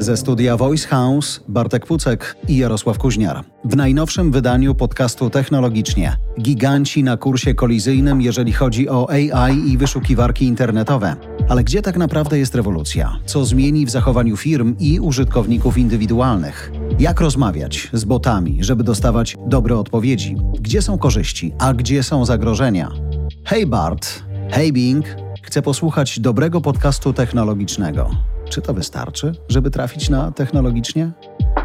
Ze studia Voice House Bartek Pucek i Jarosław Kuźniar. W najnowszym wydaniu podcastu Technologicznie giganci na kursie kolizyjnym, jeżeli chodzi o AI i wyszukiwarki internetowe. Ale gdzie tak naprawdę jest rewolucja? Co zmieni w zachowaniu firm i użytkowników indywidualnych? Jak rozmawiać z botami, żeby dostawać dobre odpowiedzi? Gdzie są korzyści, a gdzie są zagrożenia? Hej Bart, hej Bing, chcę posłuchać dobrego podcastu technologicznego. Czy to wystarczy, żeby trafić na technologicznie?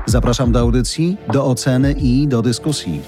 Zapraszam do audycji, do oceny i do dyskusji.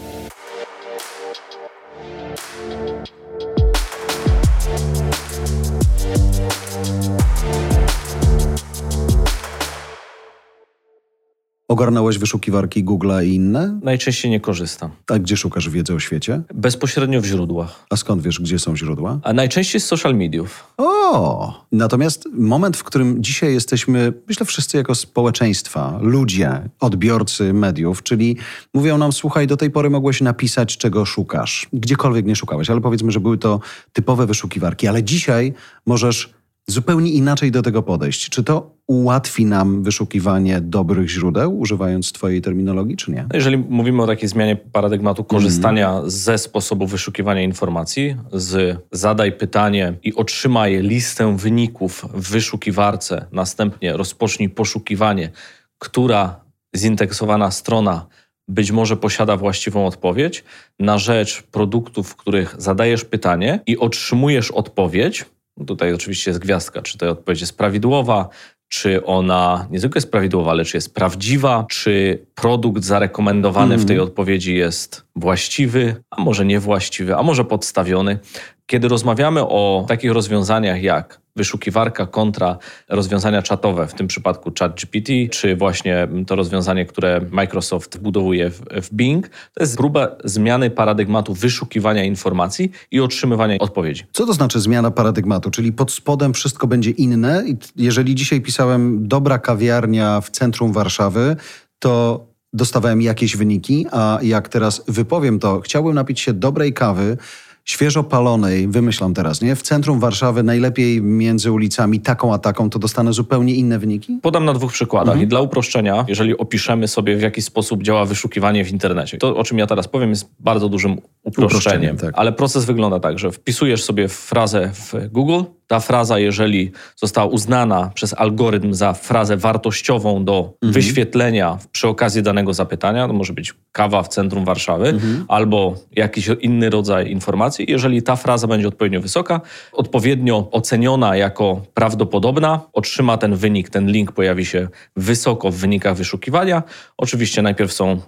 Ogarnąłeś wyszukiwarki Google'a i inne? Najczęściej nie korzystam. A gdzie szukasz wiedzy o świecie? Bezpośrednio w źródłach. A skąd wiesz, gdzie są źródła? A najczęściej z social mediów. O! Natomiast moment, w którym dzisiaj jesteśmy, myślę wszyscy jako społeczeństwa, ludzie, odbiorcy mediów, czyli mówią nam, słuchaj, do tej pory mogłeś napisać, czego szukasz. Gdziekolwiek nie szukałeś, ale powiedzmy, że były to typowe wyszukiwarki, ale dzisiaj możesz zupełnie inaczej do tego podejść. Czy to ułatwi nam wyszukiwanie dobrych źródeł, używając Twojej terminologii, czy nie? No, jeżeli mówimy o takiej zmianie paradygmatu korzystania mm. ze sposobu wyszukiwania informacji, z zadaj pytanie i otrzymaj listę wyników w wyszukiwarce, następnie rozpocznij poszukiwanie, która zindeksowana strona być może posiada właściwą odpowiedź, na rzecz produktów, w których zadajesz pytanie i otrzymujesz odpowiedź, Tutaj oczywiście jest gwiazdka, czy ta odpowiedź jest prawidłowa, czy ona nie tylko jest prawidłowa, ale czy jest prawdziwa, czy produkt zarekomendowany mm. w tej mhm. odpowiedzi jest właściwy, a może niewłaściwy, a może podstawiony. Kiedy rozmawiamy o takich rozwiązaniach jak wyszukiwarka kontra rozwiązania czatowe, w tym przypadku ChatGPT, czy właśnie to rozwiązanie, które Microsoft budowuje w, w Bing, to jest próba zmiany paradygmatu wyszukiwania informacji i otrzymywania odpowiedzi. Co to znaczy zmiana paradygmatu? Czyli pod spodem wszystko będzie inne? Jeżeli dzisiaj pisałem dobra kawiarnia w centrum Warszawy, to dostawałem jakieś wyniki, a jak teraz wypowiem to, chciałbym napić się dobrej kawy, świeżo palonej, wymyślam teraz, nie? W centrum Warszawy, najlepiej między ulicami taką a taką, to dostanę zupełnie inne wyniki? Podam na dwóch przykładach. Mhm. I dla uproszczenia, jeżeli opiszemy sobie, w jaki sposób działa wyszukiwanie w internecie. To, o czym ja teraz powiem, jest bardzo dużym uproszczeniem. uproszczeniem tak. Ale proces wygląda tak, że wpisujesz sobie frazę w Google, ta fraza, jeżeli została uznana przez algorytm za frazę wartościową do mhm. wyświetlenia przy okazji danego zapytania, to może być kawa w centrum Warszawy mhm. albo jakiś inny rodzaj informacji, jeżeli ta fraza będzie odpowiednio wysoka, odpowiednio oceniona jako prawdopodobna, otrzyma ten wynik, ten link pojawi się wysoko w wynikach wyszukiwania. Oczywiście najpierw są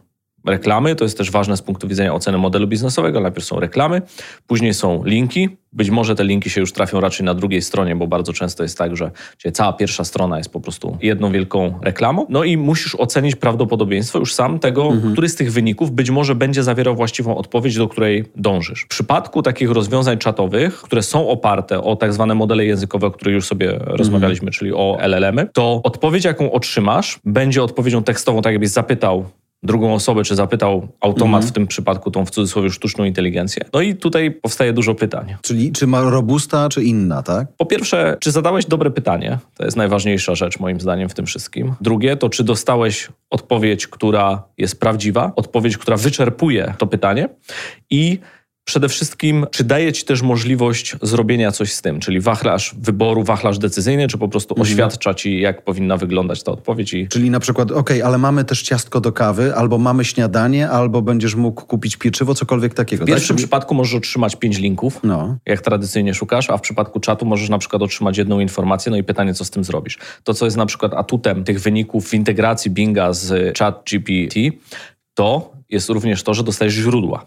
reklamy, to jest też ważne z punktu widzenia oceny modelu biznesowego. Najpierw są reklamy, później są linki. Być może te linki się już trafią raczej na drugiej stronie, bo bardzo często jest tak, że cała pierwsza strona jest po prostu jedną wielką reklamą. No i musisz ocenić prawdopodobieństwo już sam tego, mhm. który z tych wyników być może będzie zawierał właściwą odpowiedź, do której dążysz. W przypadku takich rozwiązań czatowych, które są oparte o tak zwane modele językowe, o których już sobie mhm. rozmawialiśmy, czyli o LLM-y, to odpowiedź, jaką otrzymasz, będzie odpowiedzią tekstową, tak jakbyś zapytał drugą osobę, czy zapytał automat, mhm. w tym przypadku tą w cudzysłowie sztuczną inteligencję. No i tutaj powstaje dużo pytań. Czyli czy ma robusta, czy inna, tak? Po pierwsze, czy zadałeś dobre pytanie? To jest najważniejsza rzecz moim zdaniem w tym wszystkim. Drugie, to czy dostałeś odpowiedź, która jest prawdziwa, odpowiedź, która wyczerpuje to pytanie i Przede wszystkim, czy daje ci też możliwość zrobienia coś z tym, czyli wachlarz wyboru, wachlarz decyzyjny, czy po prostu mhm. oświadcza ci, jak powinna wyglądać ta odpowiedź? I... Czyli na przykład, ok, ale mamy też ciastko do kawy, albo mamy śniadanie, albo będziesz mógł kupić pieczywo, cokolwiek takiego. W pierwszym tak? przypadku możesz otrzymać pięć linków, no. jak tradycyjnie szukasz, a w przypadku czatu możesz na przykład otrzymać jedną informację, no i pytanie, co z tym zrobisz. To, co jest na przykład atutem tych wyników w integracji Binga z ChatGPT, to jest również to, że dostajesz źródła.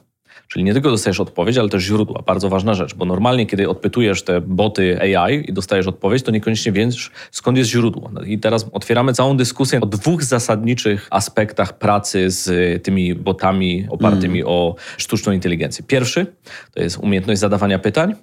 Czyli nie tylko dostajesz odpowiedź, ale też źródła. Bardzo ważna rzecz, bo normalnie, kiedy odpytujesz te boty AI i dostajesz odpowiedź, to niekoniecznie wiesz, skąd jest źródło. No I teraz otwieramy całą dyskusję o dwóch zasadniczych aspektach pracy z tymi botami opartymi mm. o sztuczną inteligencję. Pierwszy to jest umiejętność zadawania pytań,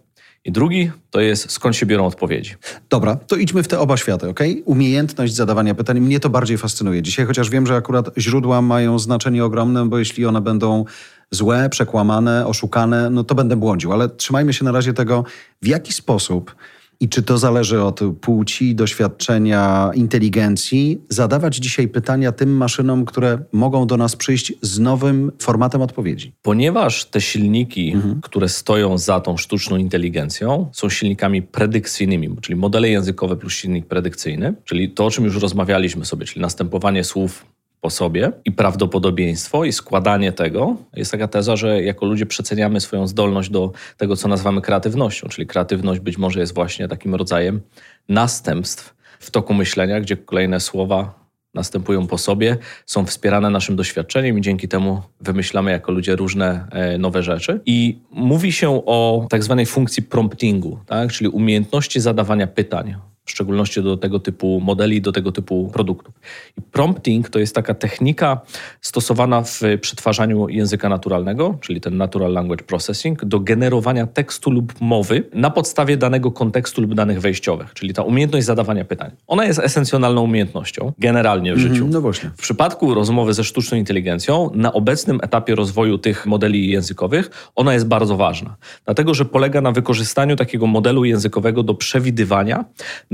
i drugi to jest skąd się biorą odpowiedzi. Dobra, to idźmy w te oba światy, ok? Umiejętność zadawania pytań mnie to bardziej fascynuje dzisiaj, chociaż wiem, że akurat źródła mają znaczenie ogromne, bo jeśli one będą złe, przekłamane, oszukane, no to będę błądził. Ale trzymajmy się na razie tego, w jaki sposób I czy to zależy od płci, doświadczenia, inteligencji? Zadawać dzisiaj pytania tym maszynom, które mogą do nas przyjść z nowym formatem odpowiedzi. Ponieważ te silniki, mhm. które stoją za tą sztuczną inteligencją, są silnikami predykcyjnymi, czyli modele językowe plus silnik predykcyjny, czyli to, o czym już rozmawialiśmy sobie, czyli następowanie słów po sobie i prawdopodobieństwo i składanie tego. Jest taka teza, że jako ludzie przeceniamy swoją zdolność do tego, co nazywamy kreatywnością, czyli kreatywność być może jest właśnie takim rodzajem następstw w toku myślenia, gdzie kolejne słowa następują po sobie, są wspierane naszym doświadczeniem i dzięki temu wymyślamy jako ludzie różne e, nowe rzeczy. I mówi się o tak zwanej funkcji promptingu, tak? czyli umiejętności zadawania pytań w szczególności do tego typu modeli, do tego typu produktów. I prompting to jest taka technika stosowana w przetwarzaniu języka naturalnego, czyli ten natural language processing, do generowania tekstu lub mowy na podstawie danego kontekstu lub danych wejściowych, czyli ta umiejętność zadawania pytań. Ona jest esencjonalną umiejętnością generalnie w mhm, życiu. no właśnie. W przypadku rozmowy ze sztuczną inteligencją, na obecnym etapie rozwoju tych modeli językowych, ona jest bardzo ważna, dlatego że polega na wykorzystaniu takiego modelu językowego do przewidywania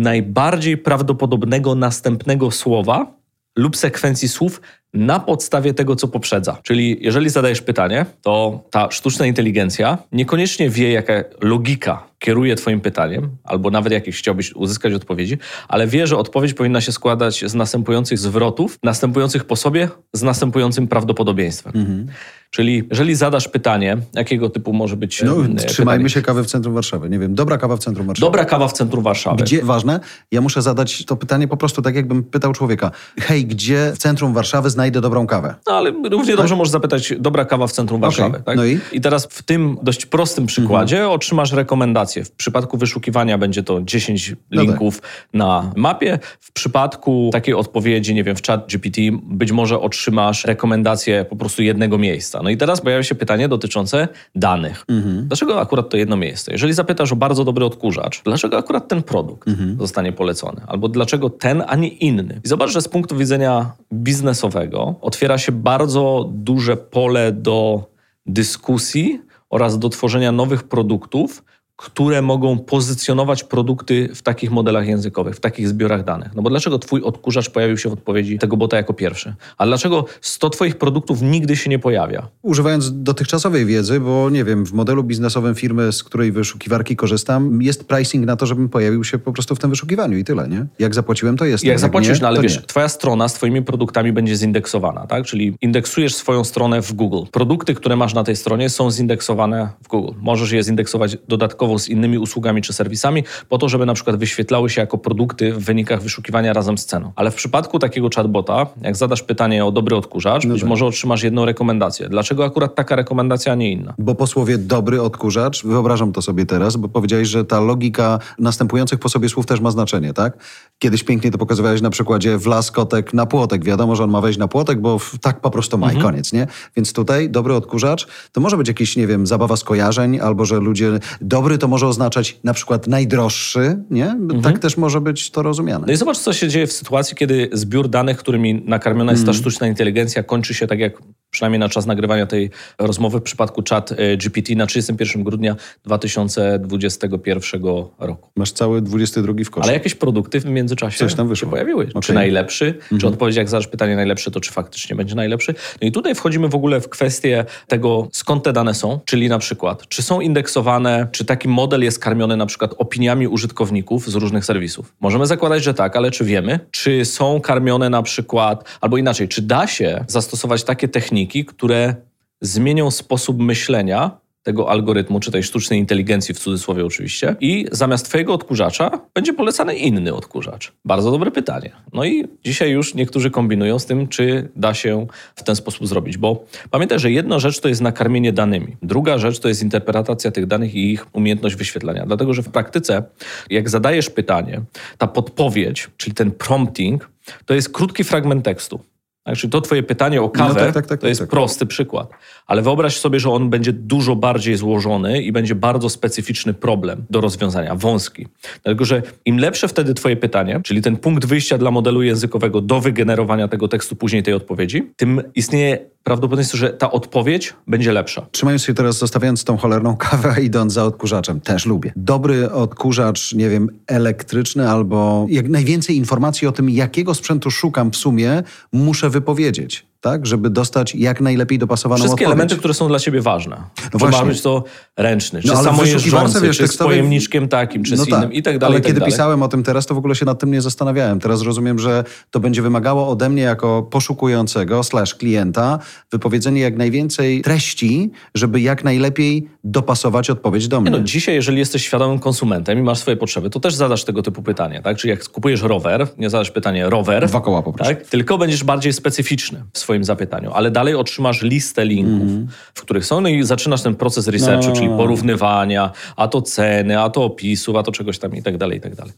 najbardziej prawdopodobnego następnego słowa lub sekwencji słów na podstawie tego, co poprzedza. Czyli jeżeli zadajesz pytanie, to ta sztuczna inteligencja niekoniecznie wie, jaka logika kieruje Twoim pytaniem, albo nawet jakieś chciałbyś uzyskać odpowiedzi, ale wie, że odpowiedź powinna się składać z następujących zwrotów, następujących po sobie, z następującym prawdopodobieństwem. Mhm. Czyli jeżeli zadasz pytanie, jakiego typu może być. No, pytanie? trzymajmy się kawy w centrum Warszawy. Nie wiem, dobra kawa w centrum Warszawy. Dobra kawa w centrum Warszawy. Gdzie, ważne, ja muszę zadać to pytanie po prostu tak, jakbym pytał człowieka. Hej, gdzie w centrum Warszawy znajdę dobrą kawę? No, ale równie tak? dobrze możesz zapytać, dobra kawa w centrum Warszawy. Okay. Tak? No i? I teraz w tym dość prostym przykładzie mhm. otrzymasz rekomendację. W przypadku wyszukiwania będzie to 10 no linków tak. na mapie. W przypadku takiej odpowiedzi, nie wiem, w chat GPT być może otrzymasz rekomendację po prostu jednego miejsca. No i teraz pojawia się pytanie dotyczące danych. Mhm. Dlaczego akurat to jedno miejsce? Jeżeli zapytasz o bardzo dobry odkurzacz, dlaczego akurat ten produkt mhm. zostanie polecony? Albo dlaczego ten, a nie inny? I zobacz, że z punktu widzenia biznesowego otwiera się bardzo duże pole do dyskusji oraz do tworzenia nowych produktów, które mogą pozycjonować produkty w takich modelach językowych, w takich zbiorach danych. No bo dlaczego twój odkurzacz pojawił się w odpowiedzi tego bota jako pierwszy? A dlaczego 100 twoich produktów nigdy się nie pojawia? Używając dotychczasowej wiedzy, bo nie wiem, w modelu biznesowym firmy, z której wyszukiwarki korzystam, jest pricing na to, żebym pojawił się po prostu w tym wyszukiwaniu i tyle, nie? Jak zapłaciłem, to jest. Jak, jak zapłacisz, nie, no ale wiesz, nie. twoja strona z twoimi produktami będzie zindeksowana, tak? Czyli indeksujesz swoją stronę w Google. Produkty, które masz na tej stronie są zindeksowane w Google. Możesz je zindeksować dodatkowo dodatkowo z innymi usługami czy serwisami, po to, żeby na przykład wyświetlały się jako produkty w wynikach wyszukiwania razem z ceną. Ale w przypadku takiego chatbota, jak zadasz pytanie o dobry odkurzacz, no być tak. może otrzymasz jedną rekomendację. Dlaczego akurat taka rekomendacja, a nie inna? Bo po słowie dobry odkurzacz, wyobrażam to sobie teraz, bo powiedziałeś, że ta logika następujących po sobie słów też ma znaczenie, tak? Kiedyś pięknie to pokazywałeś na przykładzie wlas kotek na płotek. Wiadomo, że on ma wejść na płotek, bo tak po prostu ma mhm. i koniec, nie? Więc tutaj dobry odkurzacz to może być jakiś, nie wiem, zabawa skojarzeń, albo że ludzie dobry to może oznaczać na przykład najdroższy, nie? Mhm. Tak też może być to rozumiane. No i zobacz, co się dzieje w sytuacji, kiedy zbiór danych, którymi nakarmiona jest ta mhm. sztuczna inteligencja, kończy się tak jak przynajmniej na czas nagrywania tej rozmowy w przypadku chat e, GPT na 31 grudnia 2021 roku. Masz cały 22 w koszu. Ale jakieś produkty w międzyczasie Coś tam wyszło. się pojawiły. Okay. Czy najlepszy, mhm. czy odpowiedź, jak zadasz pytanie najlepsze, to czy faktycznie będzie najlepszy. No i tutaj wchodzimy w ogóle w kwestię tego, skąd te dane są, czyli na przykład, czy są indeksowane, czy taki model jest karmiony na przykład opiniami użytkowników z różnych serwisów. Możemy zakładać, że tak, ale czy wiemy, czy są karmione na przykład, albo inaczej, czy da się zastosować takie techniki, które zmienią sposób myślenia tego algorytmu, czy tej sztucznej inteligencji w cudzysłowie oczywiście, i zamiast Twojego odkurzacza będzie polecany inny odkurzacz? Bardzo dobre pytanie. No i dzisiaj już niektórzy kombinują z tym, czy da się w ten sposób zrobić, bo pamiętaj, że jedna rzecz to jest nakarmienie danymi, druga rzecz to jest interpretacja tych danych i ich umiejętność wyświetlania. Dlatego, że w praktyce, jak zadajesz pytanie, ta podpowiedź, czyli ten prompting, to jest krótki fragment tekstu. Znaczy to twoje pytanie o kawę no tak, tak, tak, to jest tak, tak. prosty przykład. Ale wyobraź sobie, że on będzie dużo bardziej złożony i będzie bardzo specyficzny problem do rozwiązania, wąski. Dlatego, że im lepsze wtedy twoje pytanie, czyli ten punkt wyjścia dla modelu językowego do wygenerowania tego tekstu, później tej odpowiedzi, tym istnieje prawdopodobieństwo, że ta odpowiedź będzie lepsza. Trzymając się teraz, zostawiając tą cholerną kawę, idąc za odkurzaczem, też lubię. Dobry odkurzacz, nie wiem, elektryczny albo jak najwięcej informacji o tym, jakiego sprzętu szukam w sumie, muszę wypowiedzieć tak? Żeby dostać jak najlepiej dopasowaną Wszystkie odpowiedź. elementy, które są dla ciebie ważne. No czy ma być to ręczny, czy no, samojeżdżący, wiesz, czy z pojemniczkiem takim, czy no z innym tak, i tak dalej. Ale tak kiedy dalej. pisałem o tym teraz, to w ogóle się nad tym nie zastanawiałem. Teraz rozumiem, że to będzie wymagało ode mnie jako poszukującego slash klienta wypowiedzenie jak najwięcej treści, żeby jak najlepiej dopasować odpowiedź do mnie. no, dzisiaj, jeżeli jesteś świadomym konsumentem i masz swoje potrzeby, to też zadasz tego typu pytanie, tak? Czyli jak kupujesz rower, nie zadasz pytanie rower. Dwa koła po prostu. Tak? Tylko będziesz bardziej specyficzny w swoim zapytaniu, ale dalej otrzymasz listę linków, mm. w których są, no i zaczynasz ten proces researchu, no. czyli porównywania, a to ceny, a to opisów, a to czegoś tam i tak dalej, i tak dalej.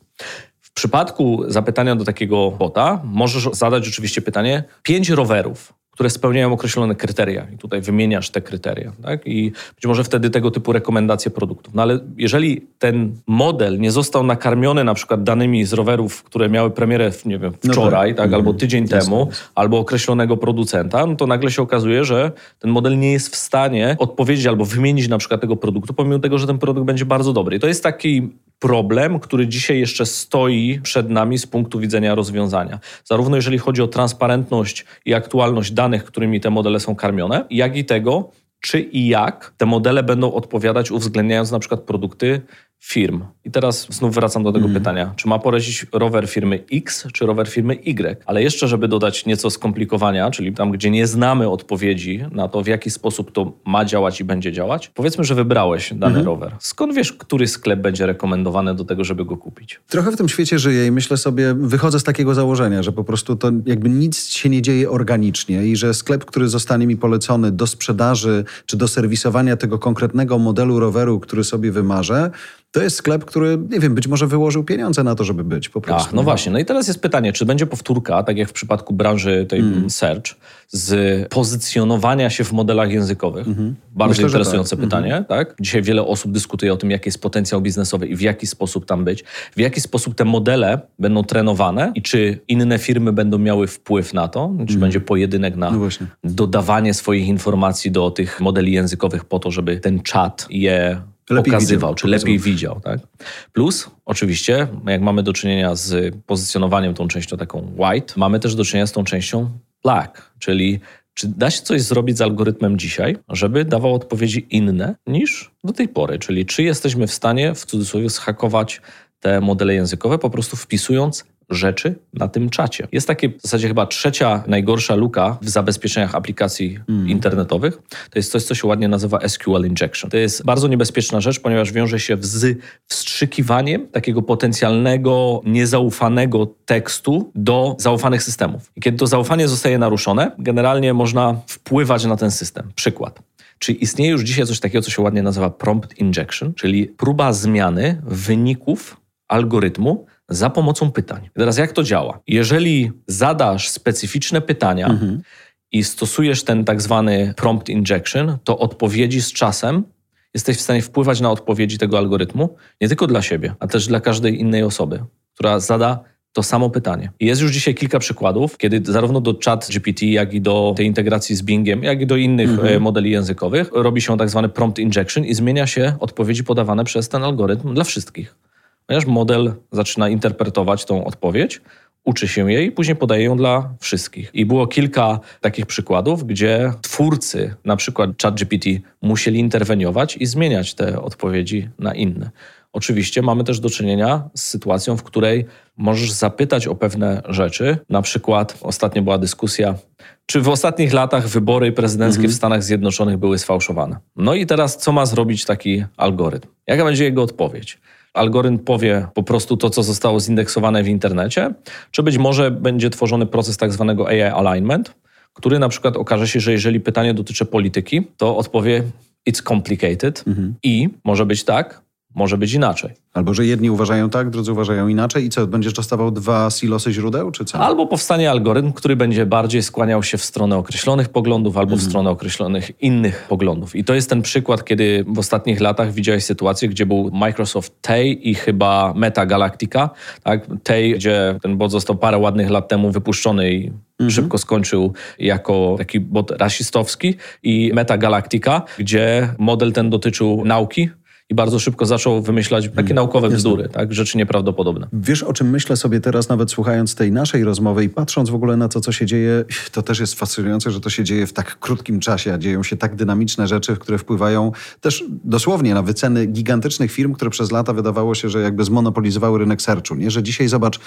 W przypadku zapytania do takiego bota możesz zadać oczywiście pytanie, pięć rowerów, które spełniają określone kryteria. I tutaj wymieniasz te kryteria. Tak? I być może wtedy tego typu rekomendacje produktów. No ale jeżeli ten model nie został nakarmiony na przykład danymi z rowerów, które miały premierę, nie wiem, no wczoraj, no tak. tak, albo mhm. tydzień temu, albo określonego producenta, no to nagle się okazuje, że ten model nie jest w stanie odpowiedzieć albo wymienić na przykład tego produktu, pomimo tego, że ten produkt będzie bardzo dobry. I to jest taki problem, który dzisiaj jeszcze stoi przed nami z punktu widzenia rozwiązania. Zarówno jeżeli chodzi o transparentność i aktualność danych, którymi te modele są karmione, jak i tego, czy i jak te modele będą odpowiadać, uwzględniając na przykład produkty firm. I teraz znów wracam do tego mm. pytania. Czy ma poradzić rower firmy X, czy rower firmy Y? Ale jeszcze, żeby dodać nieco skomplikowania, czyli tam, gdzie nie znamy odpowiedzi na to, w jaki sposób to ma działać i będzie działać, powiedzmy, że wybrałeś dany mm. rower. Skąd wiesz, który sklep będzie rekomendowany do tego, żeby go kupić? Trochę w tym świecie żyję i myślę sobie, wychodzę z takiego założenia, że po prostu to jakby nic się nie dzieje organicznie i że sklep, który zostanie mi polecony do sprzedaży czy do serwisowania tego konkretnego modelu roweru, który sobie wymarzę, to jest sklep, który, nie wiem, być może wyłożył pieniądze na to, żeby być po prostu. Ach, no właśnie. No i teraz jest pytanie, czy będzie powtórka, tak jak w przypadku branży tej mm. search, z pozycjonowania się w modelach językowych? Mm -hmm. Bardzo Myślę, interesujące tak. pytanie. Mm -hmm. tak? Dzisiaj wiele osób dyskutuje o tym, jaki jest potencjał biznesowy i w jaki sposób tam być. W jaki sposób te modele będą trenowane i czy inne firmy będą miały wpływ na to, czy mm. będzie pojedynek na no dodawanie swoich informacji do tych modeli językowych po to, żeby ten czat je lepiej pokazywał, widział, czy lepiej widział. Tak? Plus, oczywiście, jak mamy do czynienia z pozycjonowaniem tą częścią taką white, mamy też do czynienia z tą częścią black, czyli czy da się coś zrobić z algorytmem dzisiaj, żeby dawał odpowiedzi inne niż do tej pory? Czyli czy jesteśmy w stanie, w cudzysłowie, zhakować te modele językowe, po prostu wpisując rzeczy na tym czacie. Jest takie w zasadzie chyba trzecia najgorsza luka w zabezpieczeniach aplikacji mm. internetowych. To jest coś, co się ładnie nazywa SQL injection. To jest bardzo niebezpieczna rzecz, ponieważ wiąże się z wstrzykiwaniem takiego potencjalnego, niezaufanego tekstu do zaufanych systemów. I kiedy to zaufanie zostaje naruszone, generalnie można wpływać na ten system. Przykład. Czy istnieje już dzisiaj coś takiego, co się ładnie nazywa prompt injection, czyli próba zmiany wyników algorytmu za pomocą pytań. Teraz jak to działa? Jeżeli zadasz specyficzne pytania mhm. i stosujesz ten tak zwany prompt injection, to odpowiedzi z czasem jesteś w stanie wpływać na odpowiedzi tego algorytmu, nie tylko dla siebie, a też dla każdej innej osoby, która zada to samo pytanie. I jest już dzisiaj kilka przykładów, kiedy zarówno do chat GPT, jak i do tej integracji z Bingiem, jak i do innych mhm. E, modeli językowych robi się tak zwany prompt injection i zmienia się odpowiedzi podawane przez ten algorytm dla wszystkich ponieważ model zaczyna interpretować tą odpowiedź, uczy się jej i później podaje ją dla wszystkich. I było kilka takich przykładów, gdzie twórcy, na przykład ChatGPT, musieli interweniować i zmieniać te odpowiedzi na inne. Oczywiście mamy też do czynienia z sytuacją, w której możesz zapytać o pewne rzeczy. Na przykład ostatnio była dyskusja, czy w ostatnich latach wybory prezydenckie mhm. w Stanach Zjednoczonych były sfałszowane. No i teraz co ma zrobić taki algorytm? Jaka będzie jego odpowiedź? Algorytm powie po prostu to, co zostało zindeksowane w internecie, czy być może będzie tworzony proces tak zwanego AI alignment, który na przykład okaże się, że jeżeli pytanie dotyczy polityki, to odpowie it's complicated mhm. i może być tak, może być inaczej. Albo że jedni uważają tak, drudzy uważają inaczej i co, będziesz dostawał dwa silosy źródeł, czy co? Albo powstanie algorytm, który będzie bardziej skłaniał się w stronę określonych poglądów, albo w mhm. stronę określonych innych poglądów. I to jest ten przykład, kiedy w ostatnich latach widziałeś sytuację, gdzie był Microsoft Tay i chyba Meta Galactica. Tak? Tay, gdzie ten bot został parę ładnych lat temu wypuszczony i Mhm. Szybko skończył jako taki bot rasistowski i Meta Galactica, gdzie model ten dotyczył nauki, i bardzo szybko zaczął wymyślać takie hmm. naukowe bzdury, tak? rzeczy nieprawdopodobne. Wiesz, o czym myślę sobie teraz, nawet słuchając tej naszej rozmowy i patrząc w ogóle na to, co się dzieje, to też jest fascynujące, że to się dzieje w tak krótkim czasie, a dzieją się tak dynamiczne rzeczy, które wpływają też dosłownie na wyceny gigantycznych firm, które przez lata wydawało się, że jakby zmonopolizowały rynek searchu. Nie? Że dzisiaj, zobacz,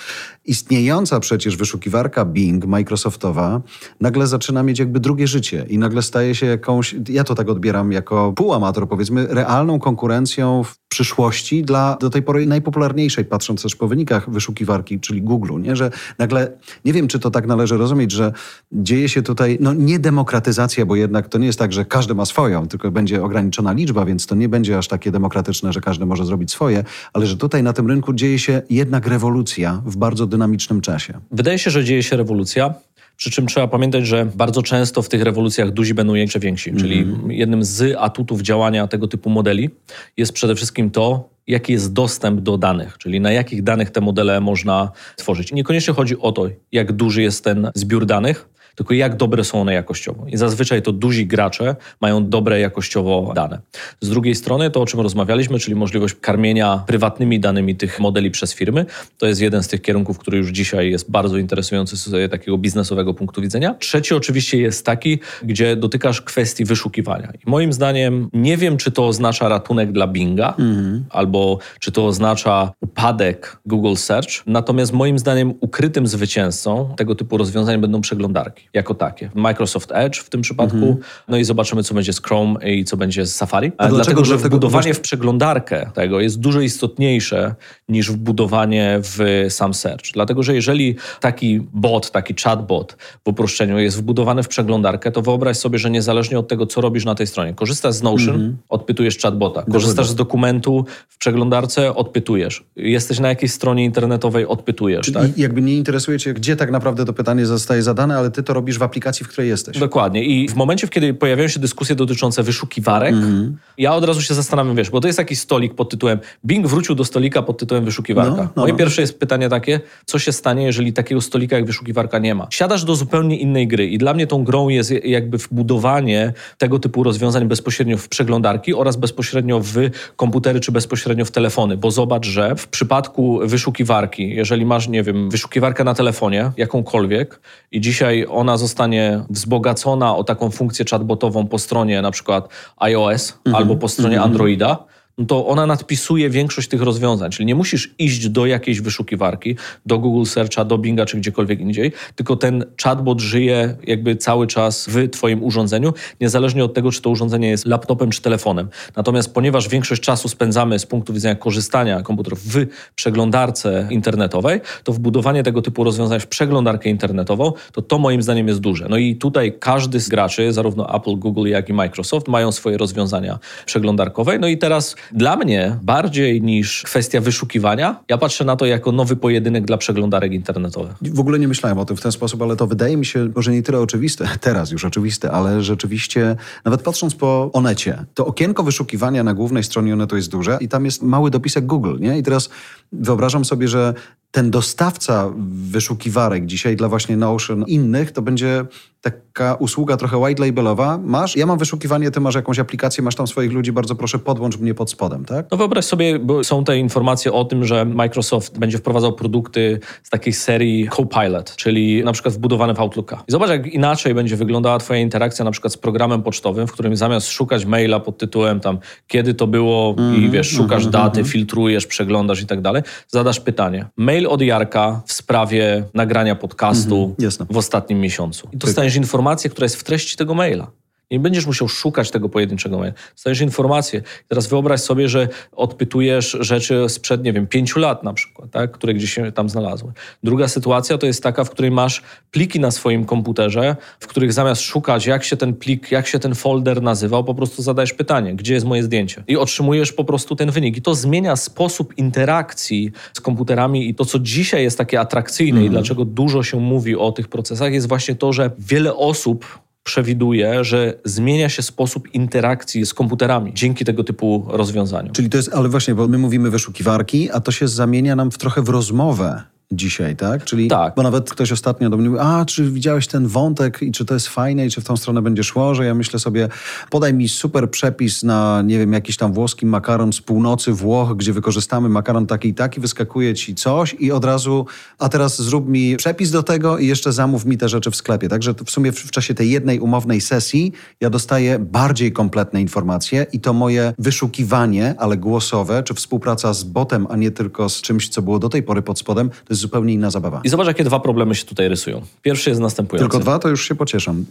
istniejąca przecież wyszukiwarka Bing, Microsoftowa, nagle zaczyna mieć jakby drugie życie i nagle staje się jakąś, ja to tak odbieram jako półamator, powiedzmy, realną konkurencją w przyszłości dla do tej pory najpopularniejszej, patrząc też po wynikach wyszukiwarki, czyli Google, nie? że nagle, nie wiem czy to tak należy rozumieć, że dzieje się tutaj, no nie demokratyzacja, bo jednak to nie jest tak, że każdy ma swoją, tylko będzie ograniczona liczba, więc to nie będzie aż takie demokratyczne, że każdy może zrobić swoje, ale że tutaj na tym rynku dzieje się jednak rewolucja w bardzo dynamicznym czasie. Wydaje się, że dzieje się rewolucja. Przy czym trzeba pamiętać, że bardzo często w tych rewolucjach duzi będą jeszcze więksi. Mm. Czyli jednym z atutów działania tego typu modeli jest przede wszystkim to, jaki jest dostęp do danych, czyli na jakich danych te modele można tworzyć. Niekoniecznie chodzi o to, jak duży jest ten zbiór danych, tylko jak dobre są one jakościowo. I zazwyczaj to duzi gracze mają dobre jakościowo dane. Z drugiej strony to, o czym rozmawialiśmy, czyli możliwość karmienia prywatnymi danymi tych modeli przez firmy, to jest jeden z tych kierunków, który już dzisiaj jest bardzo interesujący z takiego biznesowego punktu widzenia. Trzeci oczywiście jest taki, gdzie dotykasz kwestii wyszukiwania. I moim zdaniem nie wiem, czy to oznacza ratunek dla Binga, mhm. albo czy to oznacza upadek Google Search. Natomiast moim zdaniem ukrytym zwycięzcą tego typu rozwiązań będą przeglądarki jako takie. Microsoft Edge w tym przypadku, mhm. no i zobaczymy, co będzie z Chrome i co będzie z Safari. A dlatego, że wbudowanie w przeglądarkę tego jest dużo istotniejsze niż wbudowanie w sam search. Dlatego, że jeżeli taki bot, taki chatbot w uproszczeniu jest wbudowany w przeglądarkę, to wyobraź sobie, że niezależnie od tego, co robisz na tej stronie, korzystasz z Notion, mhm. odpytujesz chatbota, korzystasz z dokumentu w przeglądarce, odpytujesz. Jesteś na jakiejś stronie internetowej, odpytujesz. Czyli tak? jakby nie interesuje cię, gdzie tak naprawdę to pytanie zostaje zadane, ale ty to robisz w aplikacji, w której jesteś. Dokładnie. I w momencie, kiedy pojawiają się dyskusje dotyczące wyszukiwarek, mm. Ja od razu się zastanawiam, wiesz, bo to jest jakiś stolik pod tytułem Bing wrócił do stolika pod tytułem wyszukiwarka. No, no, Moje no. pierwsze jest pytanie takie, co się stanie, jeżeli takiego stolika jak wyszukiwarka nie ma? Siadasz do zupełnie innej gry i dla mnie tą grą jest jakby wbudowanie tego typu rozwiązań bezpośrednio w przeglądarki oraz bezpośrednio w komputery czy bezpośrednio w telefony, bo zobacz, że w przypadku wyszukiwarki, jeżeli masz, nie wiem, wyszukiwarkę na telefonie, jakąkolwiek i dzisiaj ona zostanie wzbogacona o taką funkcję chatbotową po stronie na przykład iOS mhm. albo po stronie mhm. Androida, to ona nadpisuje większość tych rozwiązań. Czyli nie musisz iść do jakiejś wyszukiwarki, do Google Searcha, do Binga czy gdziekolwiek indziej, tylko ten chatbot żyje jakby cały czas w Twoim urządzeniu, niezależnie od tego, czy to urządzenie jest laptopem czy telefonem. Natomiast ponieważ większość czasu spędzamy z punktu widzenia korzystania komputerów w przeglądarce internetowej, to wbudowanie tego typu rozwiązań w przeglądarkę internetową, to to moim zdaniem jest duże. No i tutaj każdy z graczy, zarówno Apple, Google, jak i Microsoft, mają swoje rozwiązania przeglądarkowe. No i teraz dla mnie bardziej niż kwestia wyszukiwania, ja patrzę na to jako nowy pojedynek dla przeglądarek internetowych. W ogóle nie myślałem o tym w ten sposób, ale to wydaje mi się może nie tyle oczywiste, teraz już oczywiste, ale rzeczywiście, nawet patrząc po Onecie, to okienko wyszukiwania na głównej stronie Onetu jest duże i tam jest mały dopisek Google, nie? I teraz wyobrażam sobie, że ten dostawca wyszukiwarek dzisiaj dla właśnie Notion innych, to będzie taka usługa trochę white labelowa. Masz, ja mam wyszukiwanie, ty masz jakąś aplikację, masz tam swoich ludzi, bardzo proszę podłącz mnie pod spodem, tak? No wyobraź sobie, bo są te informacje o tym, że Microsoft będzie wprowadzał produkty z takiej serii Copilot, czyli na przykład wbudowane w Outlooka. I zobacz, jak inaczej będzie wyglądała twoja interakcja na przykład z programem pocztowym, w którym zamiast szukać maila pod tytułem tam, kiedy to było mm, i wiesz, szukasz mm, daty, mm, filtrujesz, przeglądasz i tak dalej, zadasz pytanie. Mail od Jarka w sprawie nagrania podcastu mhm, w ostatnim miesiącu. I dostaniesz informację, która jest w treści tego maila. Nie będziesz musiał szukać tego pojedynczego momentu. Dostajesz informację. Teraz wyobraź sobie, że odpytujesz rzeczy sprzed, nie wiem, pięciu lat na przykład, tak? które gdzieś się tam znalazły. Druga sytuacja to jest taka, w której masz pliki na swoim komputerze, w których zamiast szukać, jak się ten plik, jak się ten folder nazywał, po prostu zadajesz pytanie, gdzie jest moje zdjęcie? I otrzymujesz po prostu ten wynik. I to zmienia sposób interakcji z komputerami i to, co dzisiaj jest takie atrakcyjne mm. i mhm. dlaczego dużo się mówi o tych procesach, jest właśnie to, że wiele osób przewiduje, że zmienia się sposób interakcji z komputerami dzięki tego typu rozwiązaniom. Czyli to jest, ale właśnie, bo my mówimy wyszukiwarki, a to się zamienia nam w trochę w rozmowę dzisiaj, tak? Czyli, tak. Bo nawet ktoś ostatnio do mnie mówił, a czy widziałeś ten wątek i czy to jest fajne i czy w tą stronę będzie szło, że ja myślę sobie, podaj mi super przepis na, nie wiem, jakiś tam włoski makaron z północy Włoch, gdzie wykorzystamy makaron taki i taki, wyskakuje ci coś i od razu, a teraz zrób mi przepis do tego i jeszcze zamów mi te rzeczy w sklepie. Także w sumie w czasie tej jednej umownej sesji ja dostaję bardziej kompletne informacje i to moje wyszukiwanie, ale głosowe, czy współpraca z botem, a nie tylko z czymś, co było do tej pory pod spodem, to jest jest zupełnie inna zabawa. I zobacz, jakie dwa problemy się tutaj rysują. Pierwszy jest następujący. Tylko dwa, to już się pocieszam.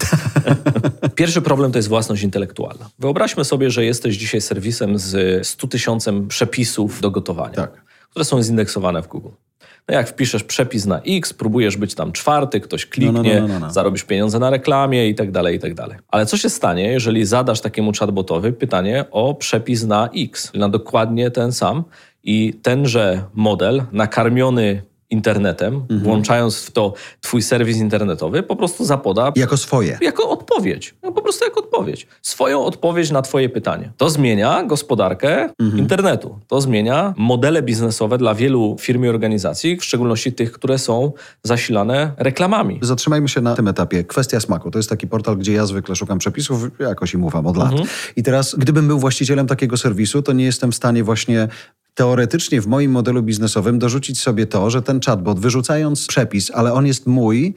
Pierwszy problem to jest własność intelektualna. Wyobraźmy sobie, że jesteś dzisiaj serwisem z 100 tysiącem przepisów do gotowania, tak. które są zindeksowane w Google. No jak wpiszesz przepis na X, próbujesz być tam czwarty, ktoś kliknie, no, no, no, zarobisz pieniądze na reklamie i tak dalej, i tak dalej. Ale co się stanie, jeżeli zadasz takiemu chatbotowi pytanie o przepis na X, na dokładnie ten sam i tenże model nakarmiony internetem, mhm. włączając w to twój serwis internetowy, po prostu zapoda... Jako swoje. Jako odpowiedź. No, po prostu jako odpowiedź. Swoją odpowiedź na twoje pytanie. To zmienia gospodarkę mhm. internetu. To zmienia modele biznesowe dla wielu firm i organizacji, w szczególności tych, które są zasilane reklamami. Zatrzymajmy się na tym etapie. Kwestia smaku. To jest taki portal, gdzie ja zwykle szukam przepisów, jakoś im ufam od lat. Mhm. I teraz, gdybym był właścicielem takiego serwisu, to nie jestem w stanie właśnie teoretycznie w moim modelu biznesowym dorzucić sobie to, że ten chatbot wyrzucając przepis, ale on jest mój,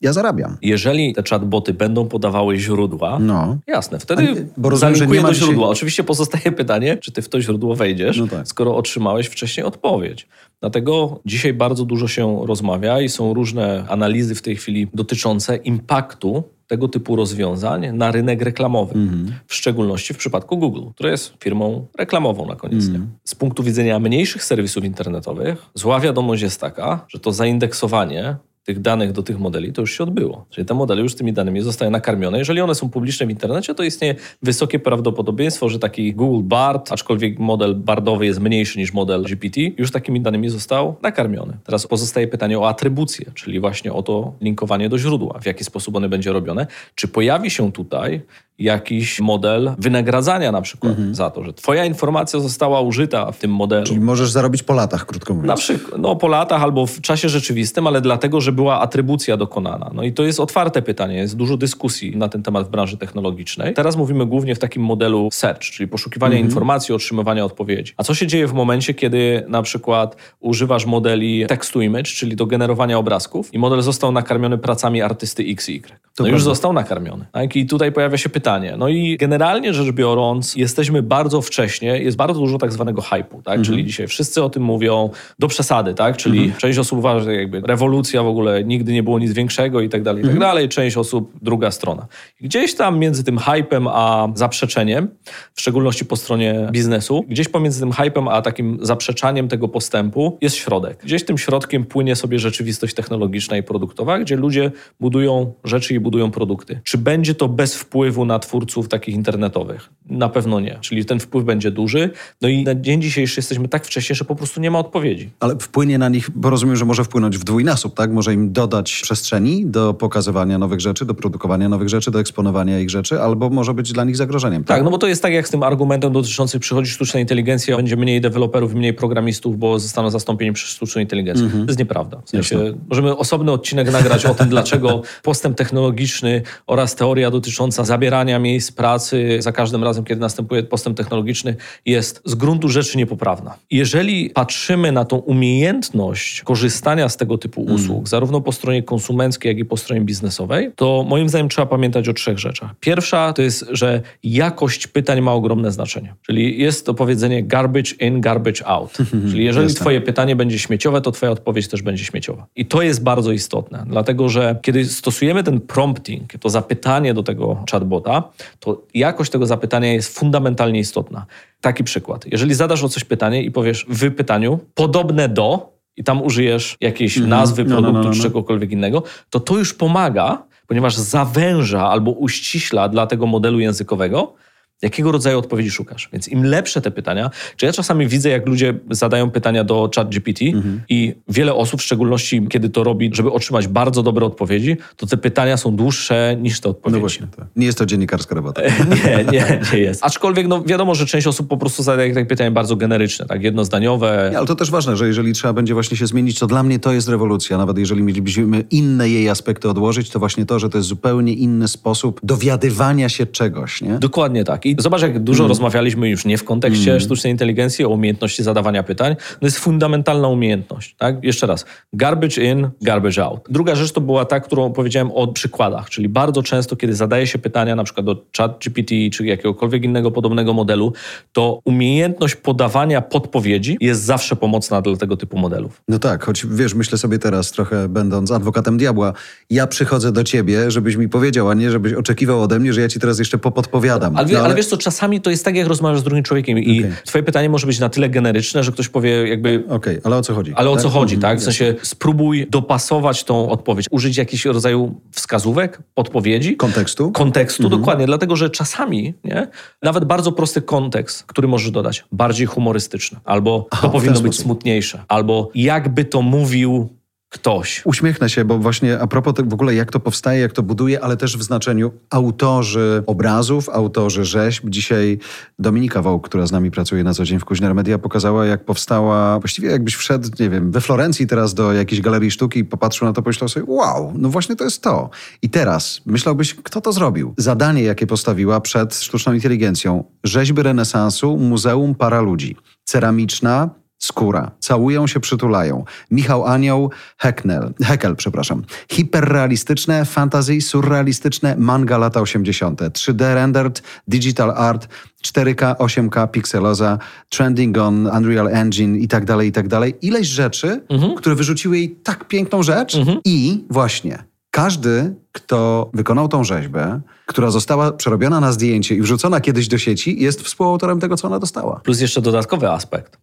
ja zarabiam. Jeżeli te chatboty będą podawały źródła, no. jasne, wtedy bo rozumiem, zalinkuję do źródła. Dzisiaj... Oczywiście pozostaje pytanie, czy ty w to źródło wejdziesz, no tak. skoro otrzymałeś wcześniej odpowiedź. Dlatego dzisiaj bardzo dużo się rozmawia i są różne analizy w tej chwili dotyczące impaktu tego typu rozwiązań na rynek reklamowy, mm. w szczególności w przypadku Google, które jest firmą reklamową na koniec mm. Z punktu widzenia mniejszych serwisów internetowych, zła wiadomość jest taka, że to zaindeksowanie tych danych do tych modeli, to już się odbyło. Czyli te modele już tymi danymi zostają nakarmione. Jeżeli one są publiczne w internecie, to istnieje wysokie prawdopodobieństwo, że taki Google Bard, aczkolwiek model bardowy jest mniejszy niż model GPT, już takimi danymi został nakarmiony. Teraz pozostaje pytanie o atrybucję, czyli właśnie o to linkowanie do źródła, w jaki sposób one będzie robione. Czy pojawi się tutaj jakiś model wynagradzania na przykład mhm. za to, że twoja informacja została użyta w tym modelu. Czyli możesz zarobić po latach, krótko mówiąc. Na przykład, no po latach albo w czasie rzeczywistym, ale dlatego, że była atrybucja dokonana. No i to jest otwarte pytanie, jest dużo dyskusji na ten temat w branży technologicznej. Teraz mówimy głównie w takim modelu search, czyli poszukiwania mhm. informacji, otrzymywania odpowiedzi. A co się dzieje w momencie, kiedy na przykład używasz modeli text to image, czyli do generowania obrazków i model został nakarmiony pracami artysty X i Y. No już został nakarmiony. Tak? I tutaj pojawia się pytanie. No i generalnie rzecz biorąc, jesteśmy bardzo wcześnie, jest bardzo dużo tak zwanego hypu, tak? Mhm. Czyli dzisiaj wszyscy o tym mówią do przesady, tak? Czyli mhm. część osób uważa, że jakby rewolucja w ogóle nigdy nie było nic większego i tak dalej, i tak mhm. dalej. Część osób, druga strona. gdzieś tam między tym hypem a zaprzeczeniem, w szczególności po stronie biznesu, gdzieś pomiędzy tym hypem a takim zaprzeczaniem tego postępu jest środek. Gdzieś tym środkiem płynie sobie rzeczywistość technologiczna i produktowa, gdzie ludzie budują rzeczy i budują produkty. Czy będzie to bez wpływu na twórców takich internetowych? Na pewno nie. Czyli ten wpływ będzie duży. No i na dzień dzisiejszy jesteśmy tak wcześnie, że po prostu nie ma odpowiedzi. Ale wpłynie na nich, bo rozumiem, że może wpłynąć w dwójnasób, tak? Może im dodać przestrzeni do pokazywania nowych rzeczy, do produkowania nowych rzeczy, do eksponowania ich rzeczy, albo może być dla nich zagrożeniem. Tak, tak no bo to jest tak jak z tym argumentem dotyczącym przychodzi sztuczna inteligencja, będzie mniej deweloperów, mniej programistów, bo zostaną zastąpieni przez sztuczną inteligencję. Mm -hmm. To jest nieprawda. W sensie, możemy osobny odcinek nagrać o tym, dlaczego postęp technologiczny oraz teoria dotycząca zabierania miejsc pracy za każdym razem, kiedy następuje postęp technologiczny, jest z gruntu rzeczy niepoprawna. Jeżeli patrzymy na tą umiejętność korzystania z tego typu mm. usług, zarówno po stronie konsumenckiej, jak i po stronie biznesowej, to moim zdaniem trzeba pamiętać o trzech rzeczach. Pierwsza to jest, że jakość pytań ma ogromne znaczenie. Czyli jest to powiedzenie garbage in, garbage out. Czyli jeżeli twoje pytanie będzie śmieciowe, to twoja odpowiedź też będzie śmieciowa. I to jest bardzo istotne, dlatego że kiedy stosujemy ten prompting, to zapytanie do tego chatbota, to jakość tego zapytania jest fundamentalnie istotna. Taki przykład. Jeżeli zadasz o coś pytanie i powiesz w pytaniu podobne do i tam użyjesz jakiejś mm -hmm. nazwy produktu no, no, no, no, czy czegokolwiek innego, to to już pomaga, ponieważ zawęża albo uściśla dla tego modelu językowego Jakiego rodzaju odpowiedzi szukasz? Więc im lepsze te pytania, czy ja czasami widzę, jak ludzie zadają pytania do ChatGPT mhm. i wiele osób, w szczególności kiedy to robi, żeby otrzymać bardzo dobre odpowiedzi, to te pytania są dłuższe niż te odpowiedzi. No właśnie, tak. Nie jest to dziennikarska robota. nie, nie, nie jest. Aczkolwiek no, wiadomo, że część osób po prostu zadaje takie pytania bardzo generyczne, tak jednozdaniowe. Nie, ale to też ważne, że jeżeli trzeba będzie właśnie się zmienić, to dla mnie to jest rewolucja. Nawet jeżeli mielibyśmy inne jej aspekty odłożyć, to właśnie to, że to jest zupełnie inny sposób dowiadywania się czegoś. Nie? Dokładnie tak. I zobacz, jak dużo mm. rozmawialiśmy już nie w kontekście mm. sztucznej inteligencji, o umiejętności zadawania pytań. To jest fundamentalna umiejętność. Tak? Jeszcze raz. Garbage in, garbage out. Druga rzecz to była ta, którą powiedziałem o przykładach, czyli bardzo często, kiedy zadaje się pytania na przykład do chat GPT czy jakiegokolwiek innego podobnego modelu, to umiejętność podawania podpowiedzi jest zawsze pomocna dla tego typu modelów. No tak, choć wiesz, myślę sobie teraz trochę będąc adwokatem diabła, ja przychodzę do ciebie, żebyś mi powiedział, a nie żebyś oczekiwał ode mnie, że ja ci teraz jeszcze popodpowiadam. Ale, no, ale... ale wiesz co, czasami to jest tak, jak rozmawiasz z drugim człowiekiem i okay. twoje pytanie może być na tyle generyczne, że ktoś powie jakby... Okej, okay, ale o co chodzi? Ale o co tak? chodzi, tak? W sensie spróbuj dopasować tą odpowiedź, użyć jakiegoś rodzaju wskazówek, podpowiedzi. Kontekstu? Kontekstu, mhm. dokładnie, dlatego że czasami, nie? Nawet bardzo prosty kontekst, który możesz dodać, bardziej humorystyczny, albo Aha, to powinno być smutniejsze, albo jakby to mówił ktoś. Uśmiechnę się, bo właśnie a propos w ogóle jak to powstaje, jak to buduje, ale też w znaczeniu autorzy obrazów, autorzy rzeźb. Dzisiaj Dominika Wołk, która z nami pracuje na co dzień w Kuźner Media, pokazała jak powstała, właściwie jakbyś wszedł, nie wiem, we Florencji teraz do jakiejś galerii sztuki i popatrzył na to, pomyślał sobie, wow, no właśnie to jest to. I teraz myślałbyś, kto to zrobił? Zadanie, jakie postawiła przed sztuczną inteligencją. Rzeźby renesansu, Muzeum Para Ludzi. Ceramiczna, Skóra. Całują się, przytulają. Michał Anioł, Hecknell, Heckel, przepraszam. Hiperrealistyczne, fantasy, surrealistyczne, manga lata 80. 3D rendered, digital art, 4K, 8K, pixeloza, trending on Unreal Engine i tak dalej, i tak dalej. Ileś rzeczy, mhm. które wyrzuciły jej tak piękną rzecz mhm. i właśnie każdy, kto wykonał tą rzeźbę, która została przerobiona na zdjęcie i wrzucona kiedyś do sieci, jest współautorem tego, co ona dostała. Plus jeszcze dodatkowy aspekt.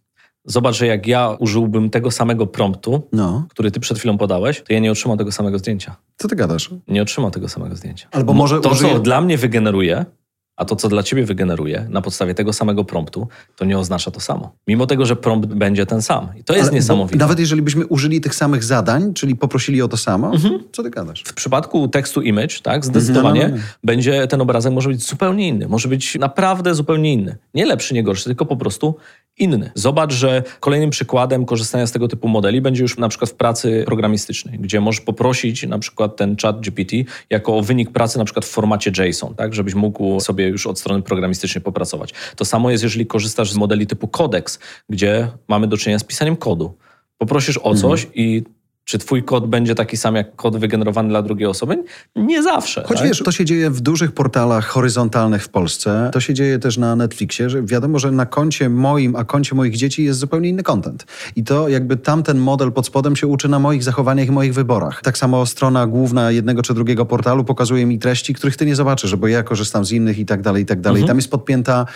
Zobacz, że jak ja użyłbym tego samego promptu, no. który ty przed chwilą podałeś, to ja nie otrzymam tego samego zdjęcia. Co ty gadasz? Nie otrzymam tego samego zdjęcia. Albo może to, użyję... co dla mnie wygeneruje, a to, co dla ciebie wygeneruje na podstawie tego samego promptu, to nie oznacza to samo. Mimo tego, że prompt będzie ten sam. I to jest Ale, niesamowite. Nawet jeżeli byśmy użyli tych samych zadań, czyli poprosili o to samo, mhm. co ty gadasz? W przypadku tekstu image, tak, zdecydowanie mhm. będzie ten obrazek może być zupełnie inny. Może być naprawdę zupełnie inny. Nie lepszy, nie gorszy, tylko po prostu inny. Zobacz, że kolejnym przykładem korzystania z tego typu modeli będzie już na przykład w pracy programistycznej, gdzie możesz poprosić na przykład ten chat GPT jako wynik pracy na przykład w formacie JSON, tak, żebyś mógł sobie już od strony programistycznej popracować. To samo jest, jeżeli korzystasz z modeli typu Codex, gdzie mamy do czynienia z pisaniem kodu. Poprosisz o coś mhm. i czy twój kod będzie taki sam jak kod wygenerowany dla drugiej osoby? Nie zawsze. Choć tak? wiesz, to się dzieje w dużych portalach horyzontalnych w Polsce. To się dzieje też na Netflixie, że wiadomo, że na koncie moim, a koncie moich dzieci jest zupełnie inny content. I to jakby tamten model pod spodem się uczy na moich zachowaniach i moich wyborach. Tak samo strona główna jednego czy drugiego portalu pokazuje mi treści, których ty nie zobaczysz, bo ja korzystam z innych i tak dalej, i tak dalej. Mhm. Tam jest podpięta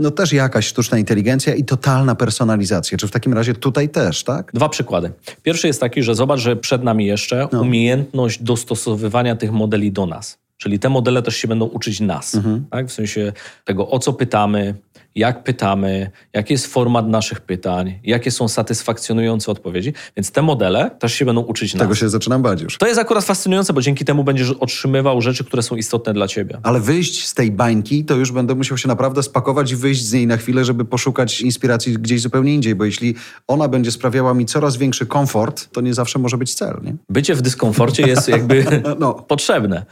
no też jakaś sztuczna inteligencja i totalna personalizacja. Czy w takim razie tutaj też, tak? Dwa przykłady. Pierwszy jest taki, że zobacz, że przed nami jeszcze no. umiejętność dostosowywania tych modeli do nas. Czyli te modele też się będą uczyć nas, mhm. tak? w sensie tego, o co pytamy, jak pytamy, jaki jest format naszych pytań, jakie są satysfakcjonujące odpowiedzi. Więc te modele też się będą uczyć nas. Tego się zaczynam bać już. To jest akurat fascynujące, bo dzięki temu będziesz otrzymywał rzeczy, które są istotne dla ciebie. Ale wyjść z tej bańki, to już będę musiał się naprawdę spakować i wyjść z niej na chwilę, żeby poszukać inspiracji gdzieś zupełnie indziej, bo jeśli ona będzie sprawiała mi coraz większy komfort, to nie zawsze może być cel. Nie? Bycie w dyskomforcie jest jakby no. potrzebne.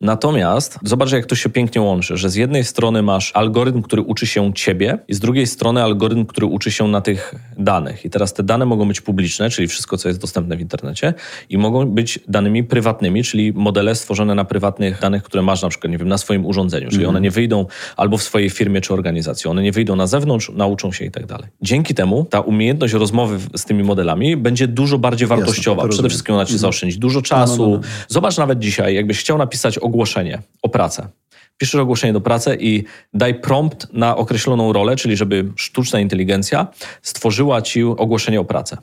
Natomiast zobacz, jak to się pięknie łączy, że z jednej strony masz algorytm, który uczy się ciebie, i z drugiej strony algorytm, który uczy się na tych danych. I teraz te dane mogą być publiczne, czyli wszystko, co jest dostępne w internecie, i mogą być danymi prywatnymi, czyli modele stworzone na prywatnych danych, które masz na przykład, nie wiem, na swoim urządzeniu, czyli one mhm. nie wyjdą albo w swojej firmie czy organizacji, one nie wyjdą na zewnątrz, nauczą się i tak dalej. Dzięki temu ta umiejętność rozmowy z tymi modelami będzie dużo bardziej wartościowa. Jasne, Przede wszystkim ona ci mhm. zaoszczędzi dużo czasu. No, no, no. Zobacz nawet dzisiaj, jakbyś chciał napisać ogłoszenie o pracę piszesz ogłoszenie do pracy i daj prompt na określoną rolę, czyli żeby sztuczna inteligencja stworzyła ci ogłoszenie o pracę.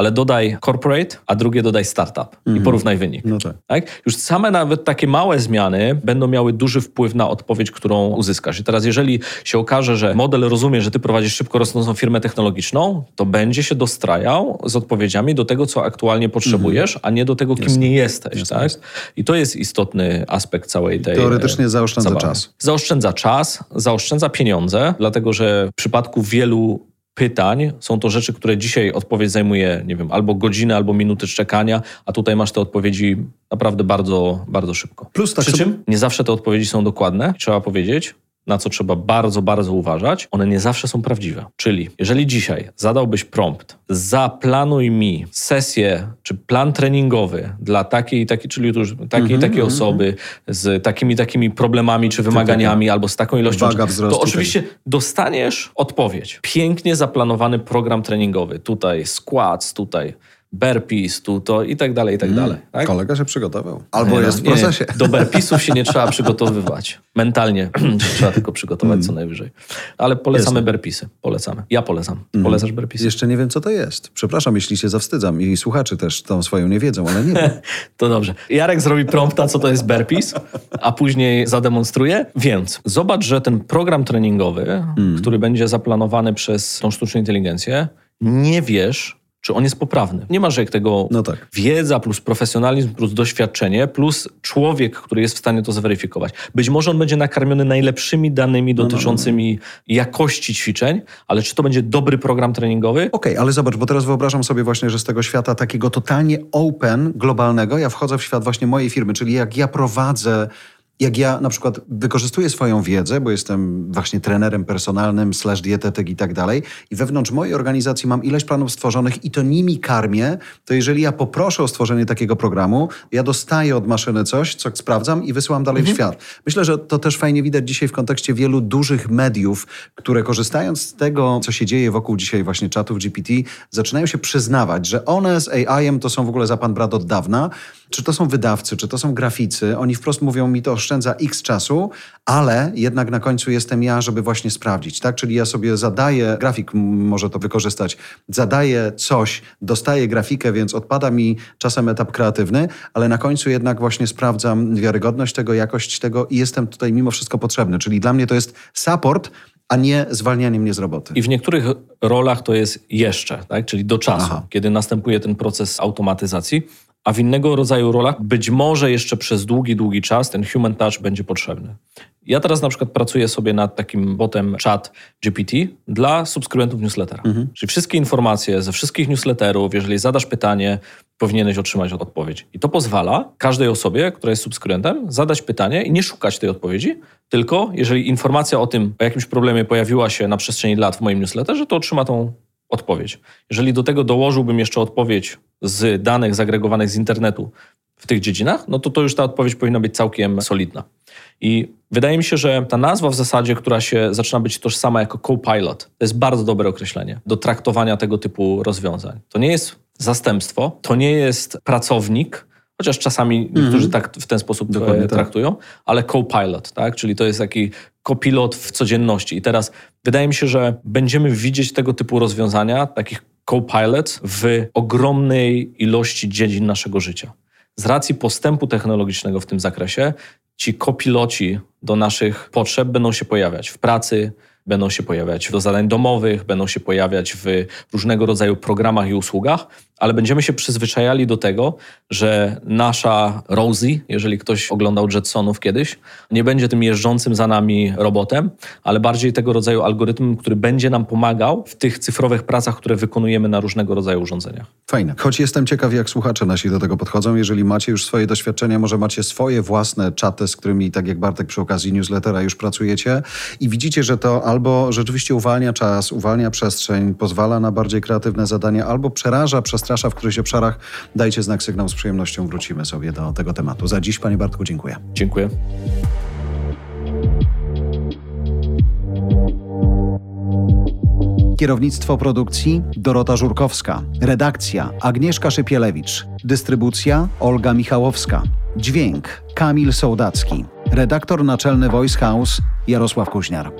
Ale dodaj corporate, a drugie dodaj startup mm. i mhm. porównaj wynik. No tak. tak. Już same nawet takie małe zmiany będą miały duży wpływ na odpowiedź, którą uzyskasz. I teraz jeżeli się okaże, że model rozumie, że ty prowadzisz szybko rosnącą firmę technologiczną, to będzie się dostrajał z odpowiedziami do tego, co aktualnie potrzebujesz, mm. a nie do tego, kim Jasne. nie jesteś. Jasne. Tak? I to jest istotny aspekt całej tej Teoretycznie zaoszczędza czas. Zaoszczędza czas, zaoszczędza pieniądze, dlatego że w przypadku wielu pytań. Są to rzeczy, które dzisiaj odpowiedź zajmuje, nie wiem, albo godzinę, albo minuty czekania, a tutaj masz te odpowiedzi naprawdę bardzo, bardzo szybko. Plus tak Przy czym? Nie zawsze te odpowiedzi są dokładne, trzeba powiedzieć na co trzeba bardzo, bardzo uważać, one nie zawsze są prawdziwe. Czyli jeżeli dzisiaj zadałbyś prompt, zaplanuj mi sesję czy plan treningowy dla takiej i takiej, czyli już takiej mm -hmm, takiej mm -hmm. osoby z takimi takimi problemami czy wymaganiami albo z taką ilością, to oczywiście dostaniesz odpowiedź. Pięknie zaplanowany program treningowy. Tutaj squats, tutaj burpees, tu to i tak dalej, i tak mm. dalej. Tak? Kolega się przygotował. Albo nie, jest w procesie. Nie, do burpeesów się nie trzeba przygotowywać. Mentalnie trzeba tylko przygotować mm. co najwyżej. Ale polecamy burpeesy. Polecamy. Ja polecam. Mm. Polecasz burpeesy? Jeszcze nie wiem, co to jest. Przepraszam, jeśli się zawstydzam i słuchacze też tą swoją nie wiedzą, ale nie wiem. to dobrze. Jarek zrobi prompta, co to jest burpees, a później zademonstruje. Więc zobacz, że ten program treningowy, mm. który będzie zaplanowany przez tą sztuczną inteligencję, nie wiesz, czy on jest poprawny. Nie ma rzek tego no tak. wiedza plus profesjonalizm plus doświadczenie plus człowiek, który jest w stanie to zweryfikować. Być może on będzie nakarmiony najlepszymi danymi dotyczącymi no, no, no. jakości ćwiczeń, ale czy to będzie dobry program treningowy? Okej, okay, ale zobacz, bo teraz wyobrażam sobie właśnie, że z tego świata takiego totalnie open, globalnego, ja wchodzę w świat właśnie mojej firmy, czyli jak ja prowadzę jak ja na przykład wykorzystuję swoją wiedzę, bo jestem właśnie trenerem personalnym, slash dietetyk i tak dalej, i wewnątrz mojej organizacji mam ileś planów stworzonych i to nimi karmię, to jeżeli ja poproszę o stworzenie takiego programu, ja dostaję od maszyny coś, co sprawdzam i wysyłam dalej mhm. w świat. Myślę, że to też fajnie widać dzisiaj w kontekście wielu dużych mediów, które korzystając z tego, co się dzieje wokół dzisiaj właśnie czatów GPT, zaczynają się przyznawać, że one z AI-em to są w ogóle za pan brat od dawna, czy to są wydawcy, czy to są graficy, oni wprost mówią mi to oszczędza x czasu, ale jednak na końcu jestem ja, żeby właśnie sprawdzić, tak? Czyli ja sobie zadaję, grafik może to wykorzystać, zadaję coś, dostaję grafikę, więc odpada mi czasem etap kreatywny, ale na końcu jednak właśnie sprawdzam wiarygodność tego, jakość tego i jestem tutaj mimo wszystko potrzebny. Czyli dla mnie to jest support, a nie zwalnianie mnie z roboty. I w niektórych rolach to jest jeszcze, tak? czyli do czasu, Aha. kiedy następuje ten proces automatyzacji a w innego rodzaju rolach być może jeszcze przez długi, długi czas ten human touch będzie potrzebny. Ja teraz na przykład pracuję sobie nad takim botem chat GPT dla subskrybentów newslettera. Mhm. Czyli wszystkie informacje ze wszystkich newsletterów, jeżeli zadasz pytanie, powinieneś otrzymać odpowiedź. I to pozwala każdej osobie, która jest subskrybentem, zadać pytanie i nie szukać tej odpowiedzi, tylko jeżeli informacja o tym, o jakimś problemie pojawiła się na przestrzeni lat w moim newsletterze, to otrzyma tą odpowiedź. Jeżeli do tego dołożyłbym jeszcze odpowiedź z danych zagregowanych z internetu w tych dziedzinach, no to to już ta odpowiedź powinna być całkiem solidna. I wydaje mi się, że ta nazwa w zasadzie, która się zaczyna być tożsama jako co-pilot, to jest bardzo dobre określenie do traktowania tego typu rozwiązań. To nie jest zastępstwo, to nie jest pracownik, chociaż czasami niektórzy mm tak w ten sposób Dokładnie tak. traktują, tak. ale co-pilot, tak? czyli to jest taki kopilot w codzienności. I teraz wydaje mi się, że będziemy widzieć tego typu rozwiązania, takich co-pilot w ogromnej ilości dziedzin naszego życia. Z racji postępu technologicznego w tym zakresie, ci kopiloci do naszych potrzeb będą się pojawiać w pracy, będą się pojawiać do zadań domowych, będą się pojawiać w różnego rodzaju programach i usługach, ale będziemy się przyzwyczajali do tego, że nasza Rosie, jeżeli ktoś oglądał Jetsonów kiedyś, nie będzie tym jeżdżącym za nami robotem, ale bardziej tego rodzaju algorytmem, który będzie nam pomagał w tych cyfrowych pracach, które wykonujemy na różnego rodzaju urządzeniach. Fajne. Choć jestem ciekaw, jak słuchacze nasi do tego podchodzą. Jeżeli macie już swoje doświadczenia, może macie swoje własne czaty, z którymi, tak jak Bartek przy okazji newslettera już pracujecie i widzicie, że to albo rzeczywiście uwalnia czas, uwalnia przestrzeń, pozwala na bardziej kreatywne zadania, albo przeraża, przestrasza w którychś obszarach, dajcie znak sygnał z przyjemnością. Wrócimy sobie do tego tematu. Za dziś, panie Bartku, dziękuję. Dziękuję. Kierownictwo produkcji Dorota Żurkowska. Redakcja Agnieszka Szypielewicz. Dystrybucja Olga Michałowska. Dźwięk Kamil Sołdacki. Redaktor naczelny Voice House Jarosław Kuźniar.